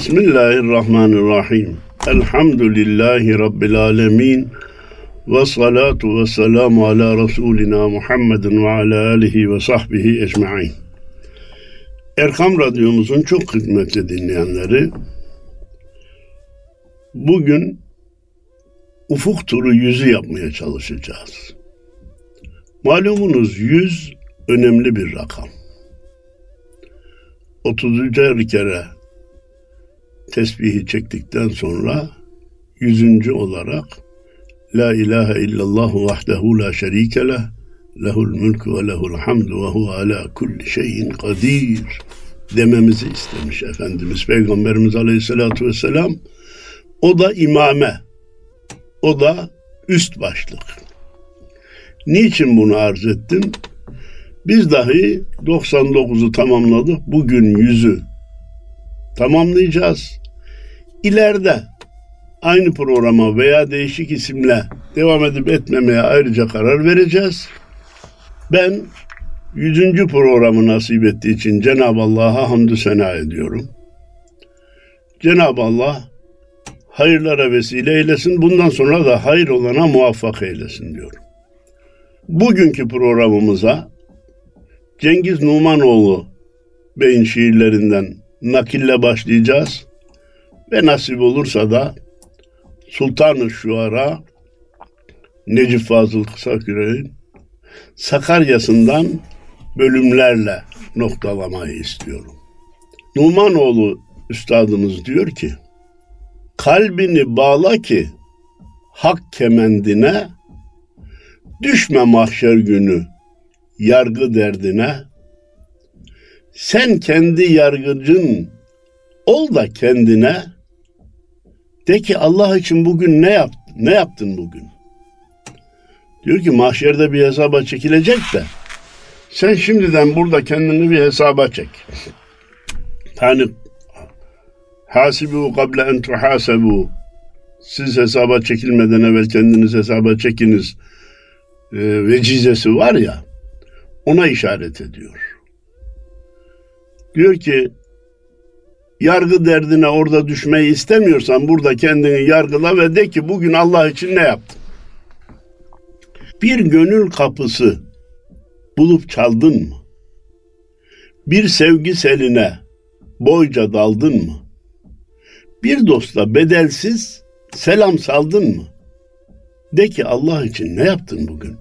Bismillahirrahmanirrahim. Elhamdülillahi Rabbil alemin. Ve salatu ve selamu ala Resulina Muhammedin ve ala alihi ve sahbihi ecma'in. Erkam Radyomuzun çok kıymetli dinleyenleri, bugün ufuk turu yüzü yapmaya çalışacağız. Malumunuz yüz önemli bir rakam. 30. kere tesbihi çektikten sonra yüzüncü olarak La ilahe illallah vahdehu la şerike leh lehul mülkü ve lehul hamdu ve huve ala kulli şeyin kadir dememizi istemiş Efendimiz Peygamberimiz Aleyhisselatü Vesselam. O da imame, o da üst başlık. Niçin bunu arz ettim? Biz dahi 99'u tamamladık. Bugün yüzü tamamlayacağız. İleride aynı programa veya değişik isimle devam edip etmemeye ayrıca karar vereceğiz. Ben yüzüncü programı nasip ettiği için Cenab-ı Allah'a hamdü sena ediyorum. Cenab-ı Allah hayırlara vesile eylesin. Bundan sonra da hayır olana muvaffak eylesin diyorum. Bugünkü programımıza Cengiz Numanoğlu Bey'in şiirlerinden nakille başlayacağız. Ve nasip olursa da Sultan-ı Şuara Necip Fazıl Kısaküre'nin Sakarya'sından bölümlerle noktalamayı istiyorum. Numanoğlu üstadımız diyor ki, kalbini bağla ki hak kemendine, düşme mahşer günü yargı derdine, sen kendi yargıcın ol da kendine, de ki Allah için bugün ne yaptın? Ne yaptın bugün? Diyor ki mahşerde bir hesaba çekilecek de sen şimdiden burada kendini bir hesaba çek. Hani hasibu kable en tuhasebu siz hesaba çekilmeden evvel kendiniz hesaba çekiniz e, vecizesi var ya ona işaret ediyor. Diyor ki yargı derdine orada düşmeyi istemiyorsan burada kendini yargıla ve de ki bugün Allah için ne yaptın? Bir gönül kapısı bulup çaldın mı? Bir sevgi seline boyca daldın mı? Bir dosta bedelsiz selam saldın mı? De ki Allah için ne yaptın bugün?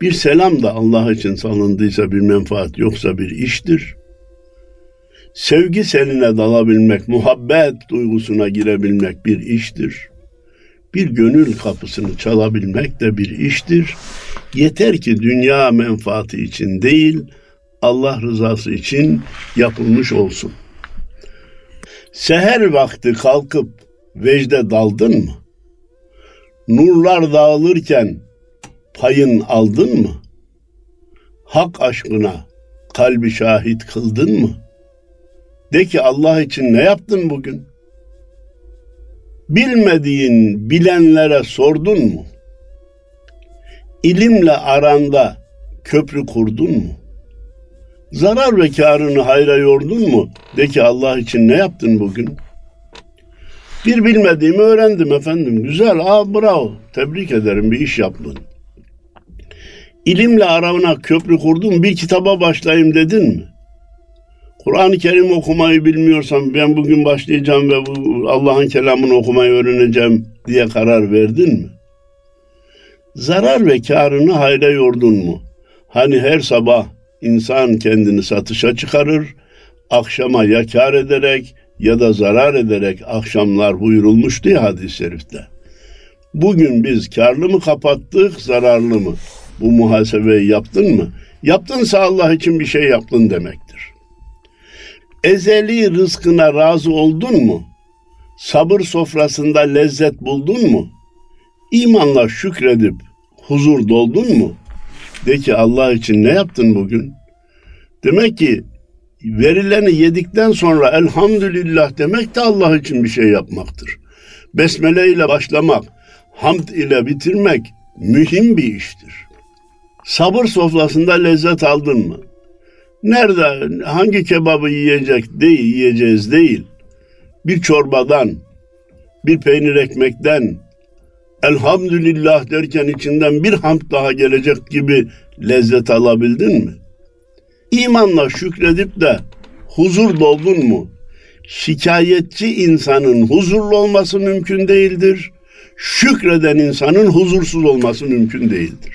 Bir selam da Allah için salındıysa bir menfaat yoksa bir iştir. Sevgi seline dalabilmek, muhabbet duygusuna girebilmek bir iştir. Bir gönül kapısını çalabilmek de bir iştir. Yeter ki dünya menfaati için değil, Allah rızası için yapılmış olsun. Seher vakti kalkıp vecde daldın mı? Nurlar dağılırken payın aldın mı? Hak aşkına kalbi şahit kıldın mı? De ki Allah için ne yaptın bugün? Bilmediğin bilenlere sordun mu? İlimle aranda köprü kurdun mu? Zarar ve karını hayra yordun mu? De ki Allah için ne yaptın bugün? Bir bilmediğimi öğrendim efendim. Güzel, aa bravo. Tebrik ederim bir iş yaptın. İlimle aramına köprü kurdun, bir kitaba başlayayım dedin mi? Kur'an-ı Kerim okumayı bilmiyorsam ben bugün başlayacağım ve Allah'ın kelamını okumayı öğreneceğim diye karar verdin mi? Zarar ve karını hayra yordun mu? Hani her sabah insan kendini satışa çıkarır, akşama ya kar ederek ya da zarar ederek akşamlar buyurulmuştu ya hadis-i şerifte. Bugün biz karlı mı kapattık, zararlı mı? Bu muhasebeyi yaptın mı? Yaptınsa Allah için bir şey yaptın demektir. Ezeli rızkına razı oldun mu? Sabır sofrasında lezzet buldun mu? İmanla şükredip huzur doldun mu? De ki Allah için ne yaptın bugün? Demek ki verileni yedikten sonra elhamdülillah demek de Allah için bir şey yapmaktır. Besmele ile başlamak, hamd ile bitirmek mühim bir iştir. Sabır sofrasında lezzet aldın mı? Nerede, hangi kebabı yiyecek değil, yiyeceğiz değil. bir çorbadan, bir peynir ekmekten, elhamdülillah derken içinden bir hamd daha gelecek gibi lezzet alabildin mi? İmanla şükredip de huzur doldun mu? Şikayetçi insanın huzurlu olması mümkün değildir. Şükreden insanın huzursuz olması mümkün değildir.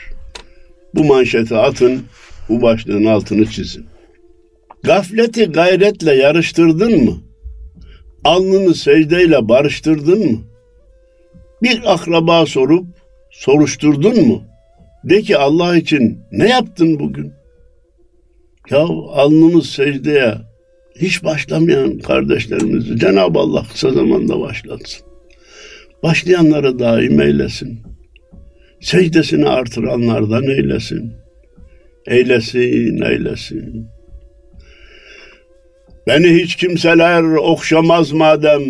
Bu manşeti atın, bu başlığın altını çizin. Gafleti gayretle yarıştırdın mı? Alnını secdeyle barıştırdın mı? Bir akraba sorup soruşturdun mu? De ki Allah için ne yaptın bugün? Ya alnımız secdeye hiç başlamayan kardeşlerimizi Cenab-ı Allah kısa zamanda başlatsın. Başlayanları daim eylesin. Secdesini artıranlardan eylesin. Eylesin, eylesin. Beni hiç kimseler okşamaz madem,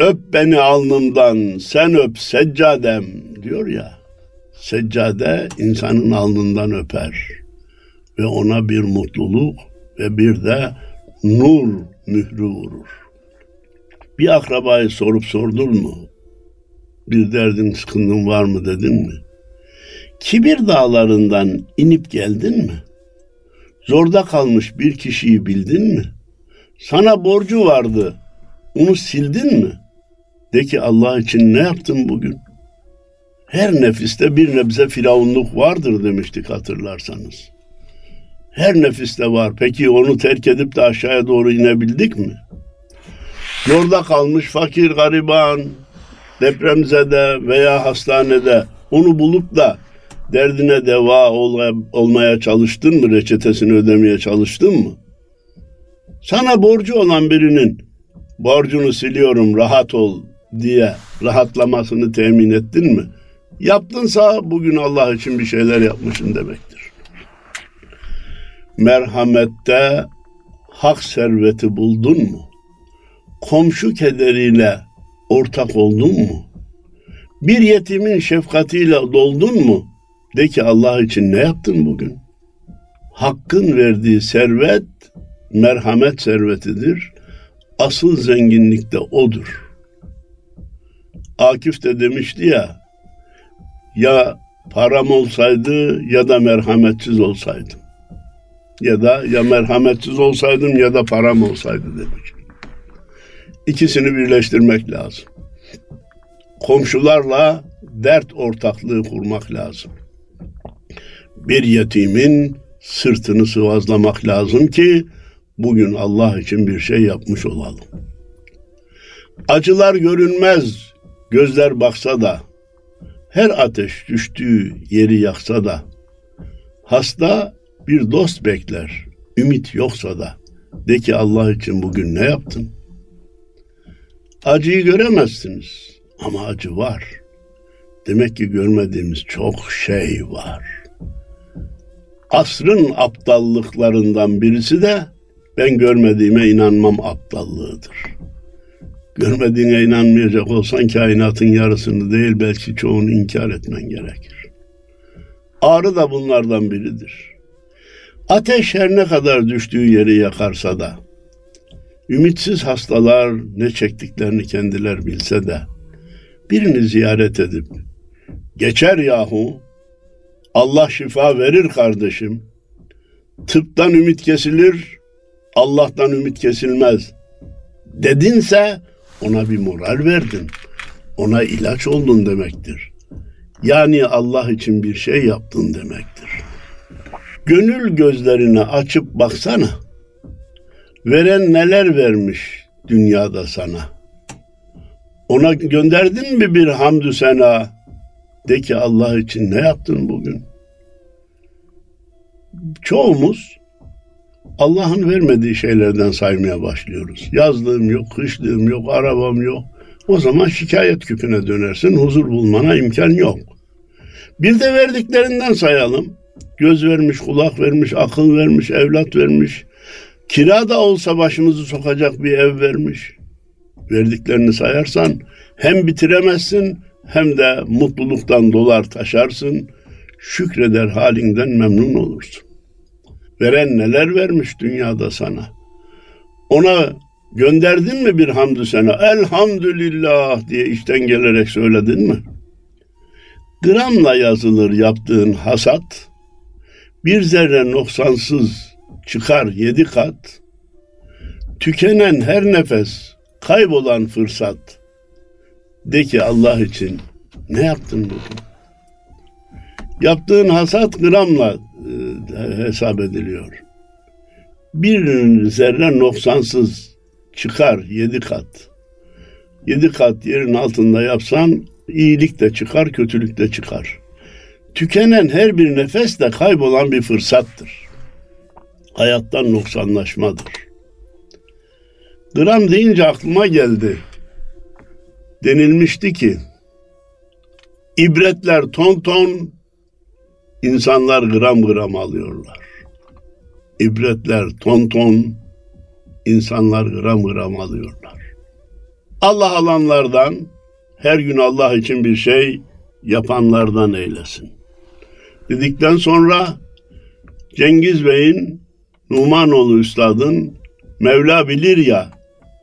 öp beni alnımdan, sen öp seccadem diyor ya. Seccade insanın alnından öper ve ona bir mutluluk ve bir de nur mührü vurur. Bir akrabayı sorup sordun mu? Bir derdin sıkıntın var mı dedin mi? Kibir dağlarından inip geldin mi? Zorda kalmış bir kişiyi bildin mi? Sana borcu vardı, onu sildin mi? De ki Allah için ne yaptın bugün? Her nefiste bir nebze firavunluk vardır demiştik hatırlarsanız. Her nefiste var. Peki onu terk edip de aşağıya doğru inebildik mi? Yolda kalmış fakir gariban, depremzede veya hastanede onu bulup da derdine deva ol, olmaya çalıştın mı? Reçetesini ödemeye çalıştın mı? Sana borcu olan birinin borcunu siliyorum rahat ol diye rahatlamasını temin ettin mi? Yaptınsa bugün Allah için bir şeyler yapmışsın demektir. Merhamette hak serveti buldun mu? Komşu kederiyle ortak oldun mu? Bir yetimin şefkatiyle doldun mu? De ki Allah için ne yaptın bugün? Hakkın verdiği servet merhamet servetidir. Asıl zenginlik de odur. Akif de demişti ya, ya param olsaydı ya da merhametsiz olsaydım. Ya da ya merhametsiz olsaydım ya da param olsaydı demiş. İkisini birleştirmek lazım. Komşularla dert ortaklığı kurmak lazım. Bir yetimin sırtını sıvazlamak lazım ki bugün Allah için bir şey yapmış olalım. Acılar görünmez, gözler baksa da, her ateş düştüğü yeri yaksa da, hasta bir dost bekler, ümit yoksa da, de ki Allah için bugün ne yaptın? Acıyı göremezsiniz ama acı var. Demek ki görmediğimiz çok şey var. Asrın aptallıklarından birisi de ben görmediğime inanmam aptallığıdır. Görmediğine inanmayacak olsan kainatın yarısını değil belki çoğunu inkar etmen gerekir. Ağrı da bunlardan biridir. Ateş her ne kadar düştüğü yeri yakarsa da, ümitsiz hastalar ne çektiklerini kendiler bilse de, birini ziyaret edip, geçer yahu, Allah şifa verir kardeşim, tıptan ümit kesilir, Allah'tan ümit kesilmez. Dedinse ona bir moral verdin. Ona ilaç oldun demektir. Yani Allah için bir şey yaptın demektir. Gönül gözlerini açıp baksana. Veren neler vermiş dünyada sana. Ona gönderdin mi bir hamdü sena? De ki Allah için ne yaptın bugün? Çoğumuz Allah'ın vermediği şeylerden saymaya başlıyoruz. Yazlığım yok, kışlığım yok, arabam yok. O zaman şikayet küpüne dönersin, huzur bulmana imkan yok. Bir de verdiklerinden sayalım. Göz vermiş, kulak vermiş, akıl vermiş, evlat vermiş. Kira da olsa başımızı sokacak bir ev vermiş. Verdiklerini sayarsan hem bitiremezsin hem de mutluluktan dolar taşarsın. Şükreder halinden memnun olursun. Veren neler vermiş dünyada sana. Ona Gönderdin mi bir hamdü sana? Elhamdülillah diye içten gelerek söyledin mi? Gramla yazılır yaptığın hasat, bir zerre noksansız çıkar yedi kat, tükenen her nefes, kaybolan fırsat. De ki Allah için ne yaptın bugün? Yaptığın hasat gramla e, hesap ediliyor. Bir zerre noksansız çıkar yedi kat. Yedi kat yerin altında yapsan iyilik de çıkar, kötülük de çıkar. Tükenen her bir nefes de kaybolan bir fırsattır. Hayattan noksanlaşmadır. Gram deyince aklıma geldi. Denilmişti ki ibretler ton ton, insanlar gram gram alıyorlar. İbretler ton ton, insanlar gram gram alıyorlar. Allah alanlardan, her gün Allah için bir şey yapanlardan eylesin. Dedikten sonra Cengiz Bey'in Numanoğlu Üstad'ın Mevla bilir ya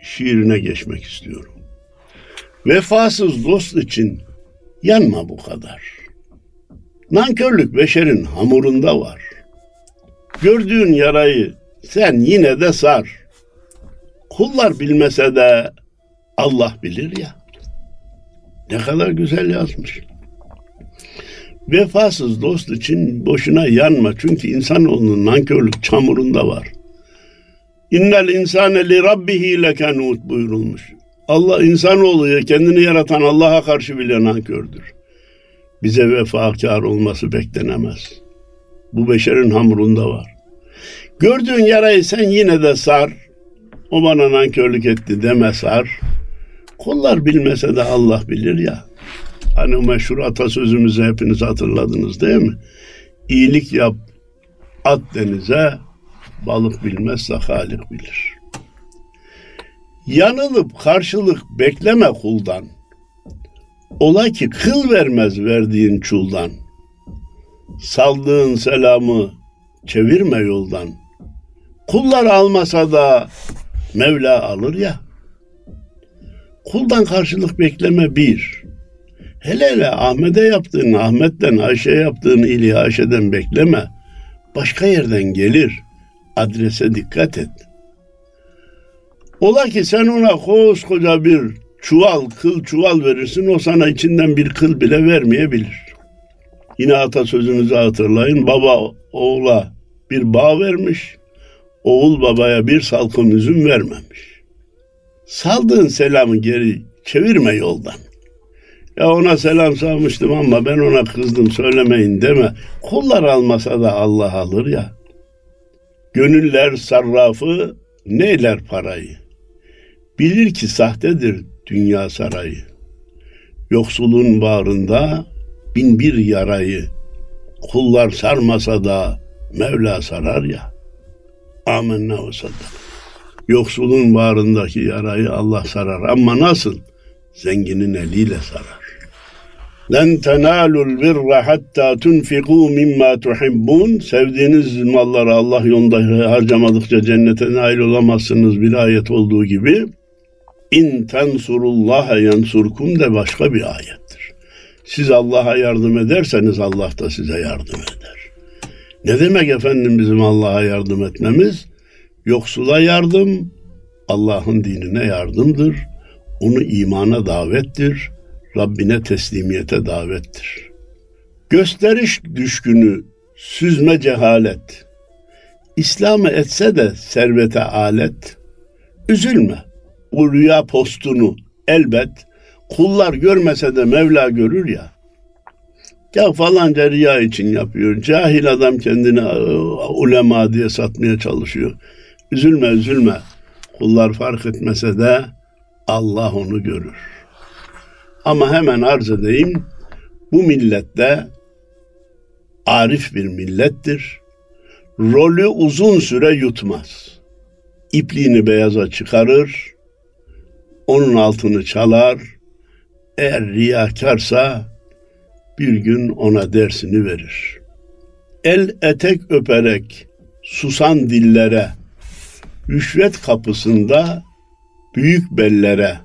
şiirine geçmek istiyorum. Vefasız dost için yanma bu kadar. Nankörlük beşerin hamurunda var. Gördüğün yarayı sen yine de sar. Kullar bilmese de Allah bilir ya. Ne kadar güzel yazmış. Vefasız dost için boşuna yanma. Çünkü insanoğlunun nankörlük çamurunda var. İnnel insane li rabbihi lekenut buyurulmuş. Allah insanoğlu kendini yaratan Allah'a karşı bile nankördür. Bize vefakar olması beklenemez. Bu beşerin hamurunda var. Gördüğün yarayı sen yine de sar. O bana nankörlük etti deme sar. Kollar bilmese de Allah bilir ya. Hani o meşhur atasözümüzü hepiniz hatırladınız değil mi? İyilik yap, at denize, balık bilmezse Halik bilir. Yanılıp karşılık bekleme kuldan. Ola ki kıl vermez verdiğin çuldan. Saldığın selamı çevirme yoldan. Kullar almasa da Mevla alır ya. Kuldan karşılık bekleme bir. Hele hele Ahmet'e yaptığın, Ahmet'ten Ayşe yaptığın ili Ayşe'den bekleme. Başka yerden gelir. Adrese dikkat et. Ola ki sen ona koskoca bir çuval, kıl çuval verirsin. O sana içinden bir kıl bile vermeyebilir. Yine atasözünüzü hatırlayın. Baba oğula bir bağ vermiş. Oğul babaya bir salkım üzüm vermemiş. Saldığın selamı geri çevirme yoldan. Ya ona selam salmıştım ama ben ona kızdım söylemeyin deme. Kullar almasa da Allah alır ya. Gönüller sarrafı neyler parayı. Bilir ki sahtedir dünya sarayı. Yoksulun bağrında bin bir yarayı. Kullar sarmasa da Mevla sarar ya. Amenna ve saddak. Yoksulun bağrındaki yarayı Allah sarar. Ama nasıl? Zenginin eliyle sarar. Len tenalul birra hatta tunfiku mimma tuhibbun. Sevdiğiniz malları Allah yolunda harcamadıkça cennete nail olamazsınız bir ayet olduğu gibi. İn tensurullaha yansurkum de başka bir ayettir. Siz Allah'a yardım ederseniz Allah da size yardım eder. Ne demek efendim bizim Allah'a yardım etmemiz? Yoksula yardım, Allah'ın dinine yardımdır. Onu imana davettir Rabbine teslimiyete davettir. Gösteriş düşkünü, süzme cehalet. İslam'ı etse de servete alet. Üzülme. O rüya postunu elbet kullar görmese de Mevla görür ya. Ya falanca riya için yapıyor. Cahil adam kendini e, ulema diye satmaya çalışıyor. Üzülme üzülme. Kullar fark etmese de Allah onu görür. Ama hemen arz edeyim. Bu millette arif bir millettir. Rolü uzun süre yutmaz. İpliğini beyaza çıkarır. Onun altını çalar. Eğer riyakarsa bir gün ona dersini verir. El etek öperek susan dillere rüşvet kapısında büyük bellere,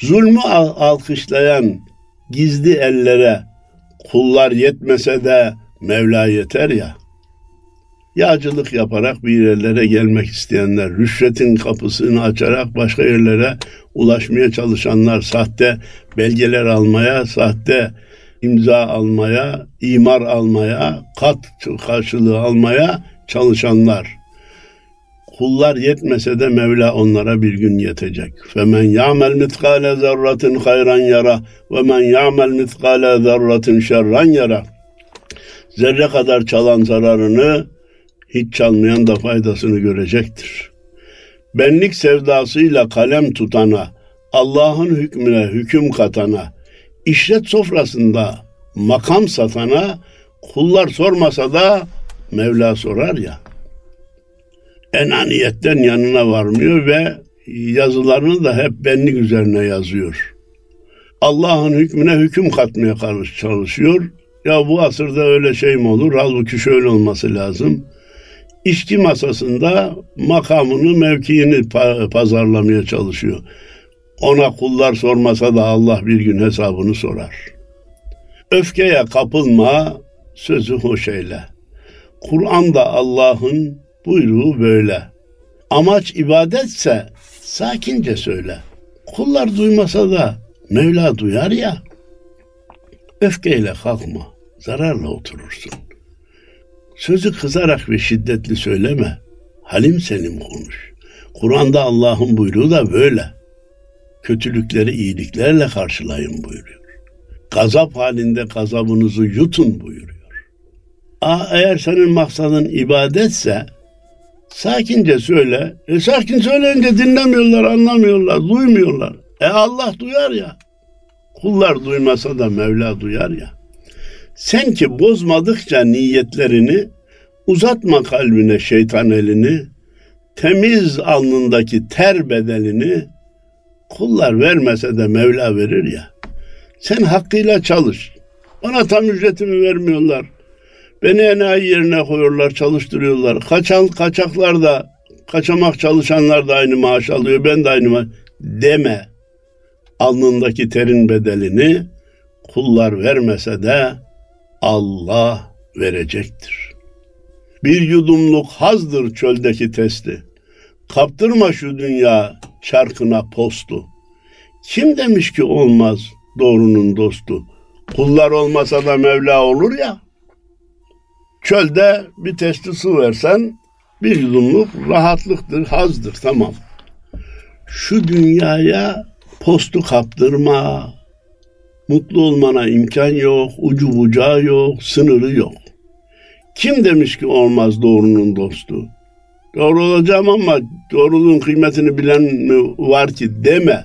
zulmü alkışlayan gizli ellere kullar yetmese de Mevla yeter ya. Yağcılık yaparak bir yerlere gelmek isteyenler, rüşvetin kapısını açarak başka yerlere ulaşmaya çalışanlar, sahte belgeler almaya, sahte imza almaya, imar almaya, kat karşılığı almaya çalışanlar. Kullar yetmese de Mevla onlara bir gün yetecek. Femen ya'mel mitkale zerratin hayran yara ve men ya'mel mitkale zerratin şerran yara. Zerre kadar çalan zararını hiç çalmayan da faydasını görecektir. Benlik sevdasıyla kalem tutana, Allah'ın hükmüne hüküm katana, işlet sofrasında makam satana kullar sormasa da Mevla sorar ya. Enaniyetten yanına varmıyor ve yazılarını da hep benlik üzerine yazıyor. Allah'ın hükmüne hüküm katmaya çalışıyor. Ya bu asırda öyle şey mi olur? Halbuki şöyle olması lazım. İşçi masasında makamını, mevkiini pazarlamaya çalışıyor. Ona kullar sormasa da Allah bir gün hesabını sorar. Öfkeye kapılma, sözü hoş eyle. Kur'an'da Allah'ın buyruğu böyle. Amaç ibadetse sakince söyle. Kullar duymasa da Mevla duyar ya. Öfkeyle kalkma, zararla oturursun. Sözü kızarak ve şiddetli söyleme. Halim selim konuş. Kur'an'da Allah'ın buyruğu da böyle kötülükleri iyiliklerle karşılayın buyuruyor. Gazap halinde gazabınızı yutun buyuruyor. Aa, eğer senin maksadın ibadetse sakince söyle. E sakin söyleyince dinlemiyorlar, anlamıyorlar, duymuyorlar. E Allah duyar ya. Kullar duymasa da Mevla duyar ya. Sen ki bozmadıkça niyetlerini, uzatma kalbine şeytan elini, temiz alnındaki ter bedelini, kullar vermese de Mevla verir ya. Sen hakkıyla çalış. Bana tam ücretimi vermiyorlar. Beni enayi yerine koyuyorlar, çalıştırıyorlar. Kaçan kaçaklar da, kaçamak çalışanlar da aynı maaş alıyor. Ben de aynı maaş. Deme. Alnındaki terin bedelini kullar vermese de Allah verecektir. Bir yudumluk hazdır çöldeki testi. Kaptırma şu dünya çarkına postu. Kim demiş ki olmaz doğrunun dostu? Kullar olmasa da Mevla olur ya. Çölde bir testi su versen bir yudumluk rahatlıktır, hazdır tamam. Şu dünyaya postu kaptırma. Mutlu olmana imkan yok, ucu bucağı yok, sınırı yok. Kim demiş ki olmaz doğrunun dostu? Doğru olacağım ama doğruluğun kıymetini bilen mi var ki deme.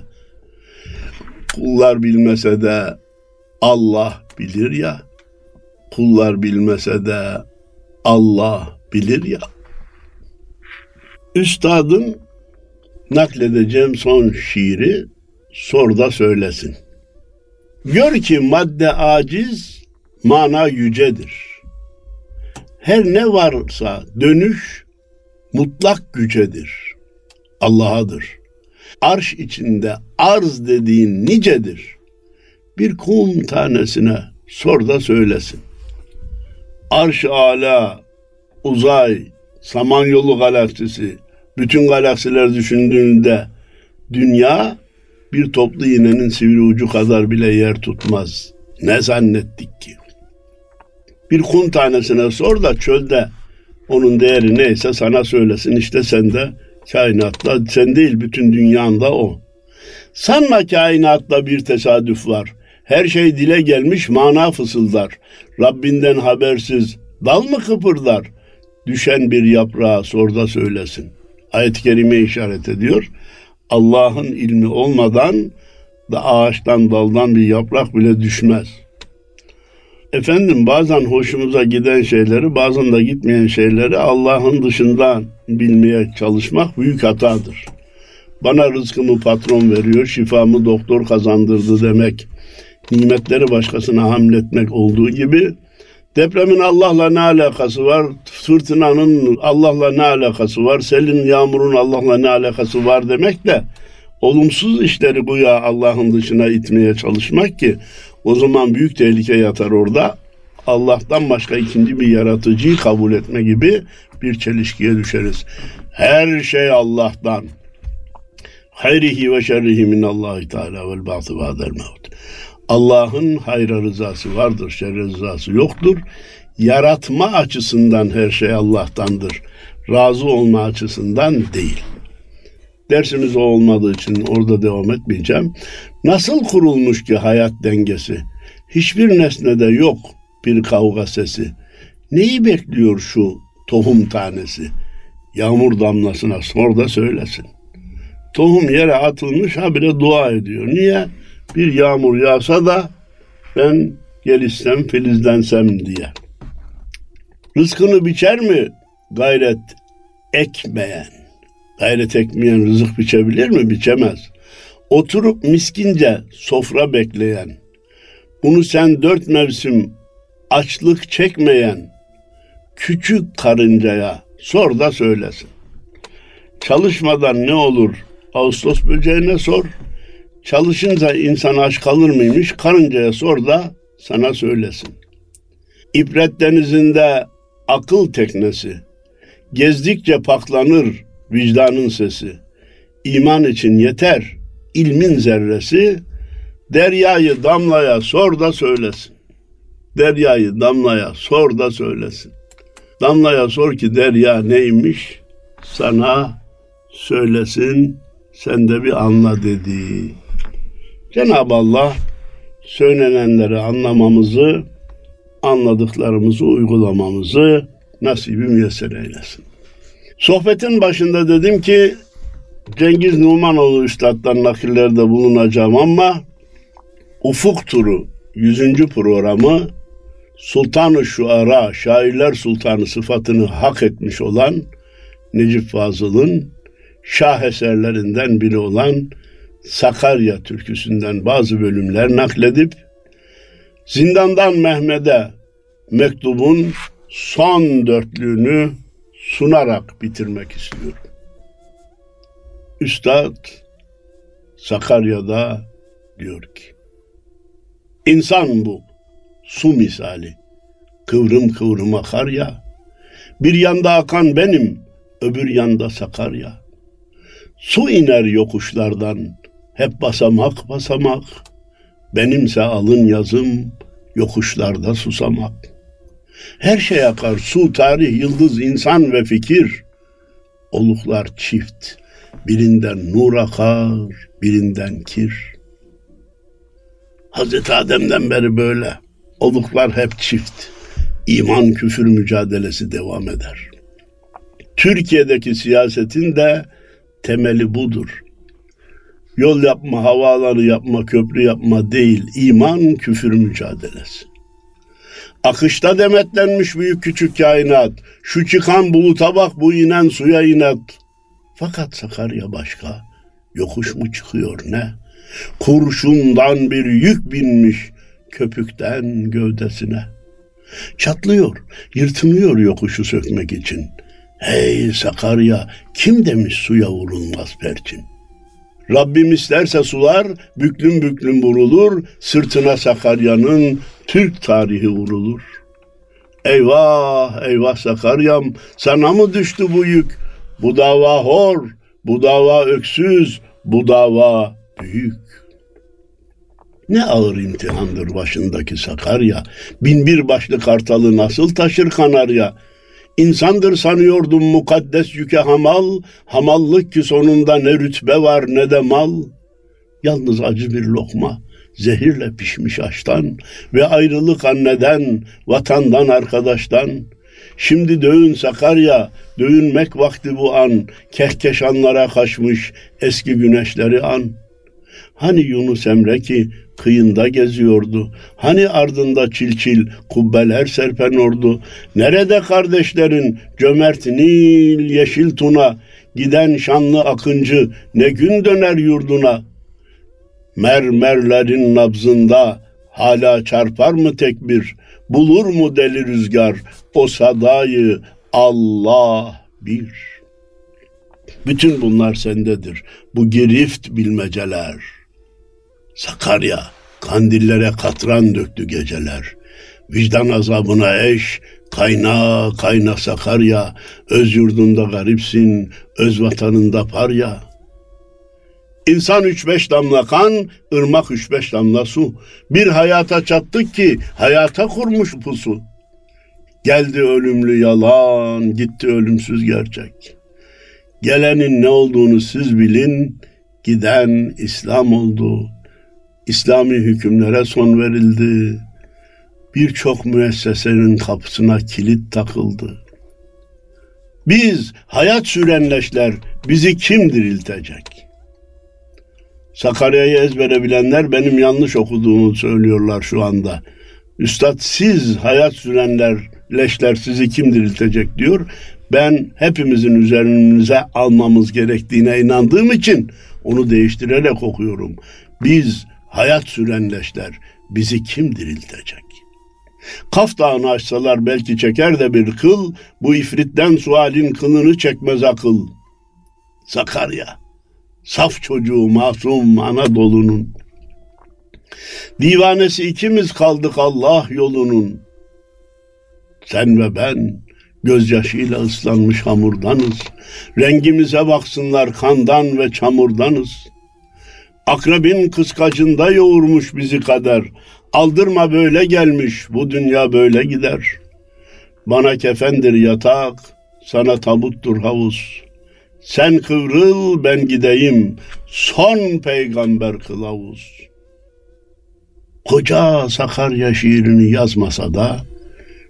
Kullar bilmese de Allah bilir ya. Kullar bilmese de Allah bilir ya. Üstadın nakledeceğim son şiiri sor da söylesin. Gör ki madde aciz, mana yücedir. Her ne varsa dönüş mutlak gücedir. Allah'adır. Arş içinde arz dediğin nicedir. Bir kum tanesine sor da söylesin. Arş ala, uzay, Samanyolu galaksisi, bütün galaksiler düşündüğünde dünya bir toplu iğnenin sivri ucu kadar bile yer tutmaz. Ne zannettik ki? Bir kum tanesine sor da çölde onun değeri neyse sana söylesin işte sen de kainatta sen değil bütün dünyanda o. Sanma kainatta bir tesadüf var. Her şey dile gelmiş mana fısıldar. Rabbinden habersiz dal mı kıpırdar? Düşen bir yaprağa sorda söylesin. Ayet-i kerime işaret ediyor. Allah'ın ilmi olmadan da ağaçtan daldan bir yaprak bile düşmez. Efendim bazen hoşumuza giden şeyleri bazen de gitmeyen şeyleri Allah'ın dışından bilmeye çalışmak büyük hatadır. Bana rızkımı patron veriyor, şifamı doktor kazandırdı demek, nimetleri başkasına hamletmek olduğu gibi depremin Allah'la ne alakası var, fırtınanın Allah'la ne alakası var, selin yağmurun Allah'la ne alakası var demek de olumsuz işleri bu ya Allah'ın dışına itmeye çalışmak ki o zaman büyük tehlike yatar orada. Allah'tan başka ikinci bir yaratıcıyı kabul etme gibi bir çelişkiye düşeriz. Her şey Allah'tan. Hayrihi ve şerrihi minallahi teala vel ba'sı ba'del mevt. Allah'ın hayra rızası vardır, şerre rızası yoktur. Yaratma açısından her şey Allah'tandır. Razı olma açısından değil. Dersimiz o olmadığı için orada devam etmeyeceğim. Nasıl kurulmuş ki hayat dengesi? Hiçbir nesnede yok bir kavga sesi. Neyi bekliyor şu tohum tanesi? Yağmur damlasına sor da söylesin. Tohum yere atılmış habire dua ediyor. Niye? Bir yağmur yağsa da ben gelişsem filizlensem diye. Rızkını biçer mi gayret ekmeyen? Gayret ekmeyen rızık biçebilir mi? Biçemez. Oturup miskince sofra bekleyen, bunu sen dört mevsim açlık çekmeyen küçük karıncaya sor da söylesin. Çalışmadan ne olur Ağustos böceğine sor. Çalışınca insan aç kalır mıymış? Karıncaya sor da sana söylesin. İbret denizinde akıl teknesi. Gezdikçe paklanır vicdanın sesi. İman için yeter ilmin zerresi. Deryayı damlaya sor da söylesin. Deryayı damlaya sor da söylesin. Damlaya sor ki derya neymiş sana söylesin sen de bir anla dedi. Cenab-ı Allah söylenenleri anlamamızı, anladıklarımızı uygulamamızı nasibi müyesser eylesin. Sohbetin başında dedim ki Cengiz Numanoğlu Üstad'dan nakillerde bulunacağım ama Ufuk Turu 100. programı Sultanı Şuara, Şairler Sultanı sıfatını hak etmiş olan Necip Fazıl'ın şah eserlerinden biri olan Sakarya türküsünden bazı bölümler nakledip Zindandan Mehmet'e mektubun son dörtlüğünü sunarak bitirmek istiyorum. Üstad Sakarya'da diyor ki İnsan bu su misali. Kıvrım kıvrım akar ya. Bir yanda akan benim öbür yanda Sakarya. Su iner yokuşlardan hep basamak basamak benimse alın yazım yokuşlarda susamak her şey akar su tarih yıldız insan ve fikir oluklar çift birinden nur akar, birinden kir. Hazreti Adem'den beri böyle. Oluklar hep çift. İman küfür mücadelesi devam eder. Türkiye'deki siyasetin de temeli budur. Yol yapma, havaalanı yapma, köprü yapma değil, iman küfür mücadelesi. Akışta demetlenmiş büyük küçük kainat, şu çıkan buluta bak, bu inen suya inat. Fakat Sakarya başka. Yokuş mu çıkıyor ne? Kurşundan bir yük binmiş köpükten gövdesine. Çatlıyor, yırtınıyor yokuşu sökmek için. Hey Sakarya, kim demiş suya vurulmaz perçin? Rabbim isterse sular büklüm büklüm vurulur, sırtına Sakarya'nın Türk tarihi vurulur. Eyvah, eyvah Sakaryam, sana mı düştü bu yük? Bu dava hor, bu dava öksüz, bu dava büyük. Ne ağır imtihandır başındaki Sakarya. Bin bir başlı kartalı nasıl taşır kanarya? İnsandır sanıyordum mukaddes yüke hamal, hamallık ki sonunda ne rütbe var ne de mal. Yalnız acı bir lokma, zehirle pişmiş açtan ve ayrılık anneden, vatandan, arkadaştan.'' Şimdi dövün Sakarya, dövünmek vakti bu an, kehkeşanlara kaçmış eski güneşleri an. Hani Yunus Emre ki kıyında geziyordu. Hani ardında çil çil kubbeler serpen ordu. Nerede kardeşlerin cömert Nil yeşil tuna, giden şanlı akıncı ne gün döner yurduna. Mermerlerin nabzında hala çarpar mı tekbir? Bulur mu deli rüzgar o sadayı Allah bir. Bütün bunlar sendedir. bu girift bilmeceler. Sakarya kandillere katran döktü geceler. Vicdan azabına eş, kayna kayna Sakarya, öz yurdunda garipsin, öz vatanında parya. İnsan üç beş damla kan, ırmak üç beş damla su. Bir hayata çattık ki hayata kurmuş pusu. Geldi ölümlü yalan, gitti ölümsüz gerçek. Gelenin ne olduğunu siz bilin, giden İslam oldu. İslami hükümlere son verildi. Birçok müessesenin kapısına kilit takıldı. Biz hayat sürenleşler bizi kim diriltecek? Sakarya'yı ezbere bilenler benim yanlış okuduğumu söylüyorlar şu anda. Üstad siz hayat sürenler leşler sizi kim diriltecek diyor. Ben hepimizin üzerimize almamız gerektiğine inandığım için onu değiştirerek okuyorum. Biz hayat süren leşler bizi kim diriltecek? Kaf dağını açsalar belki çeker de bir kıl, bu ifritten sualin kılını çekmez akıl. Sakarya, saf çocuğu masum Anadolu'nun. Divanesi ikimiz kaldık Allah yolunun. Sen ve ben gözyaşıyla ıslanmış hamurdanız. Rengimize baksınlar kandan ve çamurdanız. Akrebin kıskacında yoğurmuş bizi kader. Aldırma böyle gelmiş, bu dünya böyle gider. Bana kefendir yatak, sana tabuttur havuz. Sen kıvrıl ben gideyim, son peygamber kılavuz. Koca Sakarya şiirini yazmasa da,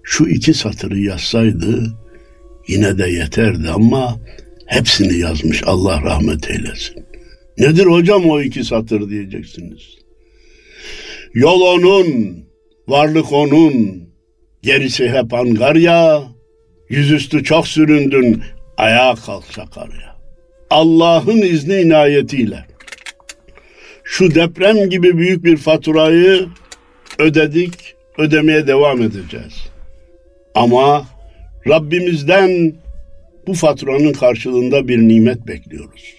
şu iki satırı yazsaydı yine de yeterdi ama hepsini yazmış Allah rahmet eylesin. Nedir hocam o iki satır diyeceksiniz. Yol onun, varlık onun, gerisi hep angarya, yüzüstü çok süründün, ayağa kalk Sakarya. Allah'ın izni inayetiyle şu deprem gibi büyük bir faturayı ödedik, ödemeye devam edeceğiz. Ama Rabbimizden bu faturanın karşılığında bir nimet bekliyoruz.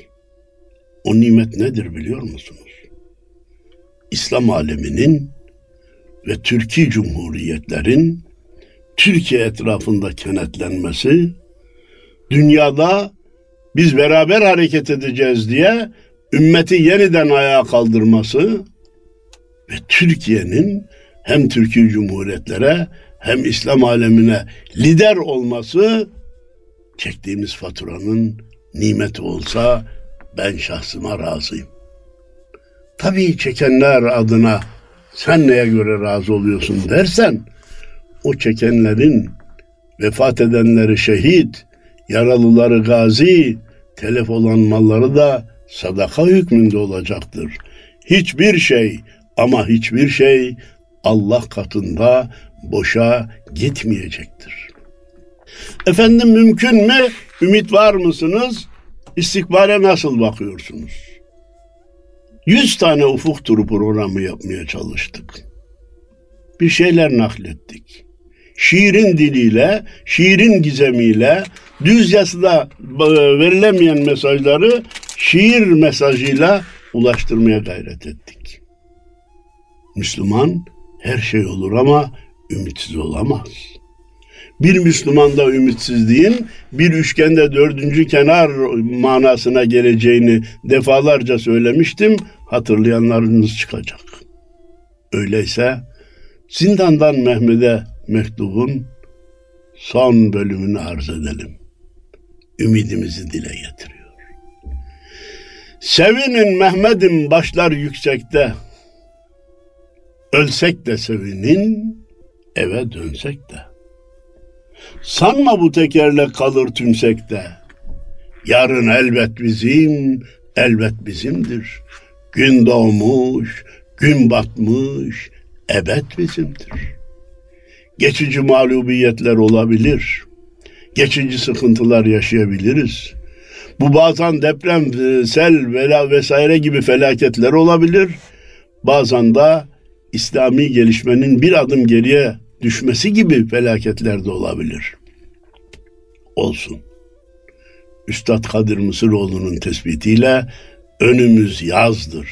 O nimet nedir biliyor musunuz? İslam aleminin ve Türkiye Cumhuriyetlerin Türkiye etrafında kenetlenmesi, dünyada biz beraber hareket edeceğiz diye ümmeti yeniden ayağa kaldırması ve Türkiye'nin hem Türkiye Cumhuriyetlere hem İslam alemine lider olması çektiğimiz faturanın nimeti olsa ben şahsıma razıyım. Tabii çekenler adına sen neye göre razı oluyorsun dersen o çekenlerin vefat edenleri şehit, yaralıları gazi, telef olan malları da sadaka hükmünde olacaktır. Hiçbir şey ama hiçbir şey Allah katında boşa gitmeyecektir. Efendim mümkün mü? Ümit var mısınız? İstikbale nasıl bakıyorsunuz? Yüz tane ufuk turu programı yapmaya çalıştık. Bir şeyler naklettik. Şiirin diliyle, şiirin gizemiyle, düz yazıda e, verilemeyen mesajları şiir mesajıyla ulaştırmaya gayret ettik. Müslüman her şey olur ama ümitsiz olamaz. Bir Müslümanda ümitsizliğin bir üçgende dördüncü kenar manasına geleceğini defalarca söylemiştim. Hatırlayanlarınız çıkacak. Öyleyse Zindandan Mehmet'e mektubun son bölümünü arz edelim. Ümidimizi dile getiriyor. Sevinin Mehmet'im başlar yüksekte. Ölsek de sevinin, eve dönsek de. Sanma bu tekerle kalır tümsekte. Yarın elbet bizim, elbet bizimdir. Gün doğmuş, gün batmış, ebed bizimdir. Geçici mağlubiyetler olabilir. Geçici sıkıntılar yaşayabiliriz. Bu bazen deprem, sel vela vesaire gibi felaketler olabilir. Bazen de İslami gelişmenin bir adım geriye düşmesi gibi felaketler de olabilir. Olsun. Üstad Kadir Mısıroğlu'nun tespitiyle Önümüz yazdır.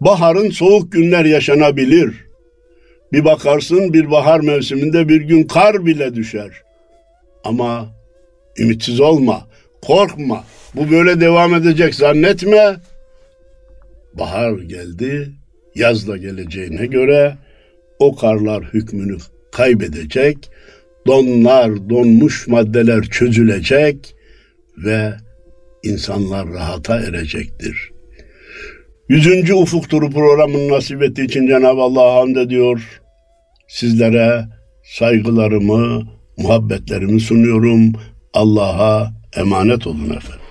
Baharın soğuk günler yaşanabilir. Bir bakarsın bir bahar mevsiminde bir gün kar bile düşer. Ama ümitsiz olma, korkma. Bu böyle devam edecek zannetme. Bahar geldi, yaz da geleceğine göre o karlar hükmünü kaybedecek, donlar, donmuş maddeler çözülecek ve insanlar rahata erecektir. Yüzüncü Ufuk Turu programını nasip ettiği için Cenab-ı Allah'a hamd ediyor. Sizlere saygılarımı, muhabbetlerimi sunuyorum. Allah'a emanet olun efendim.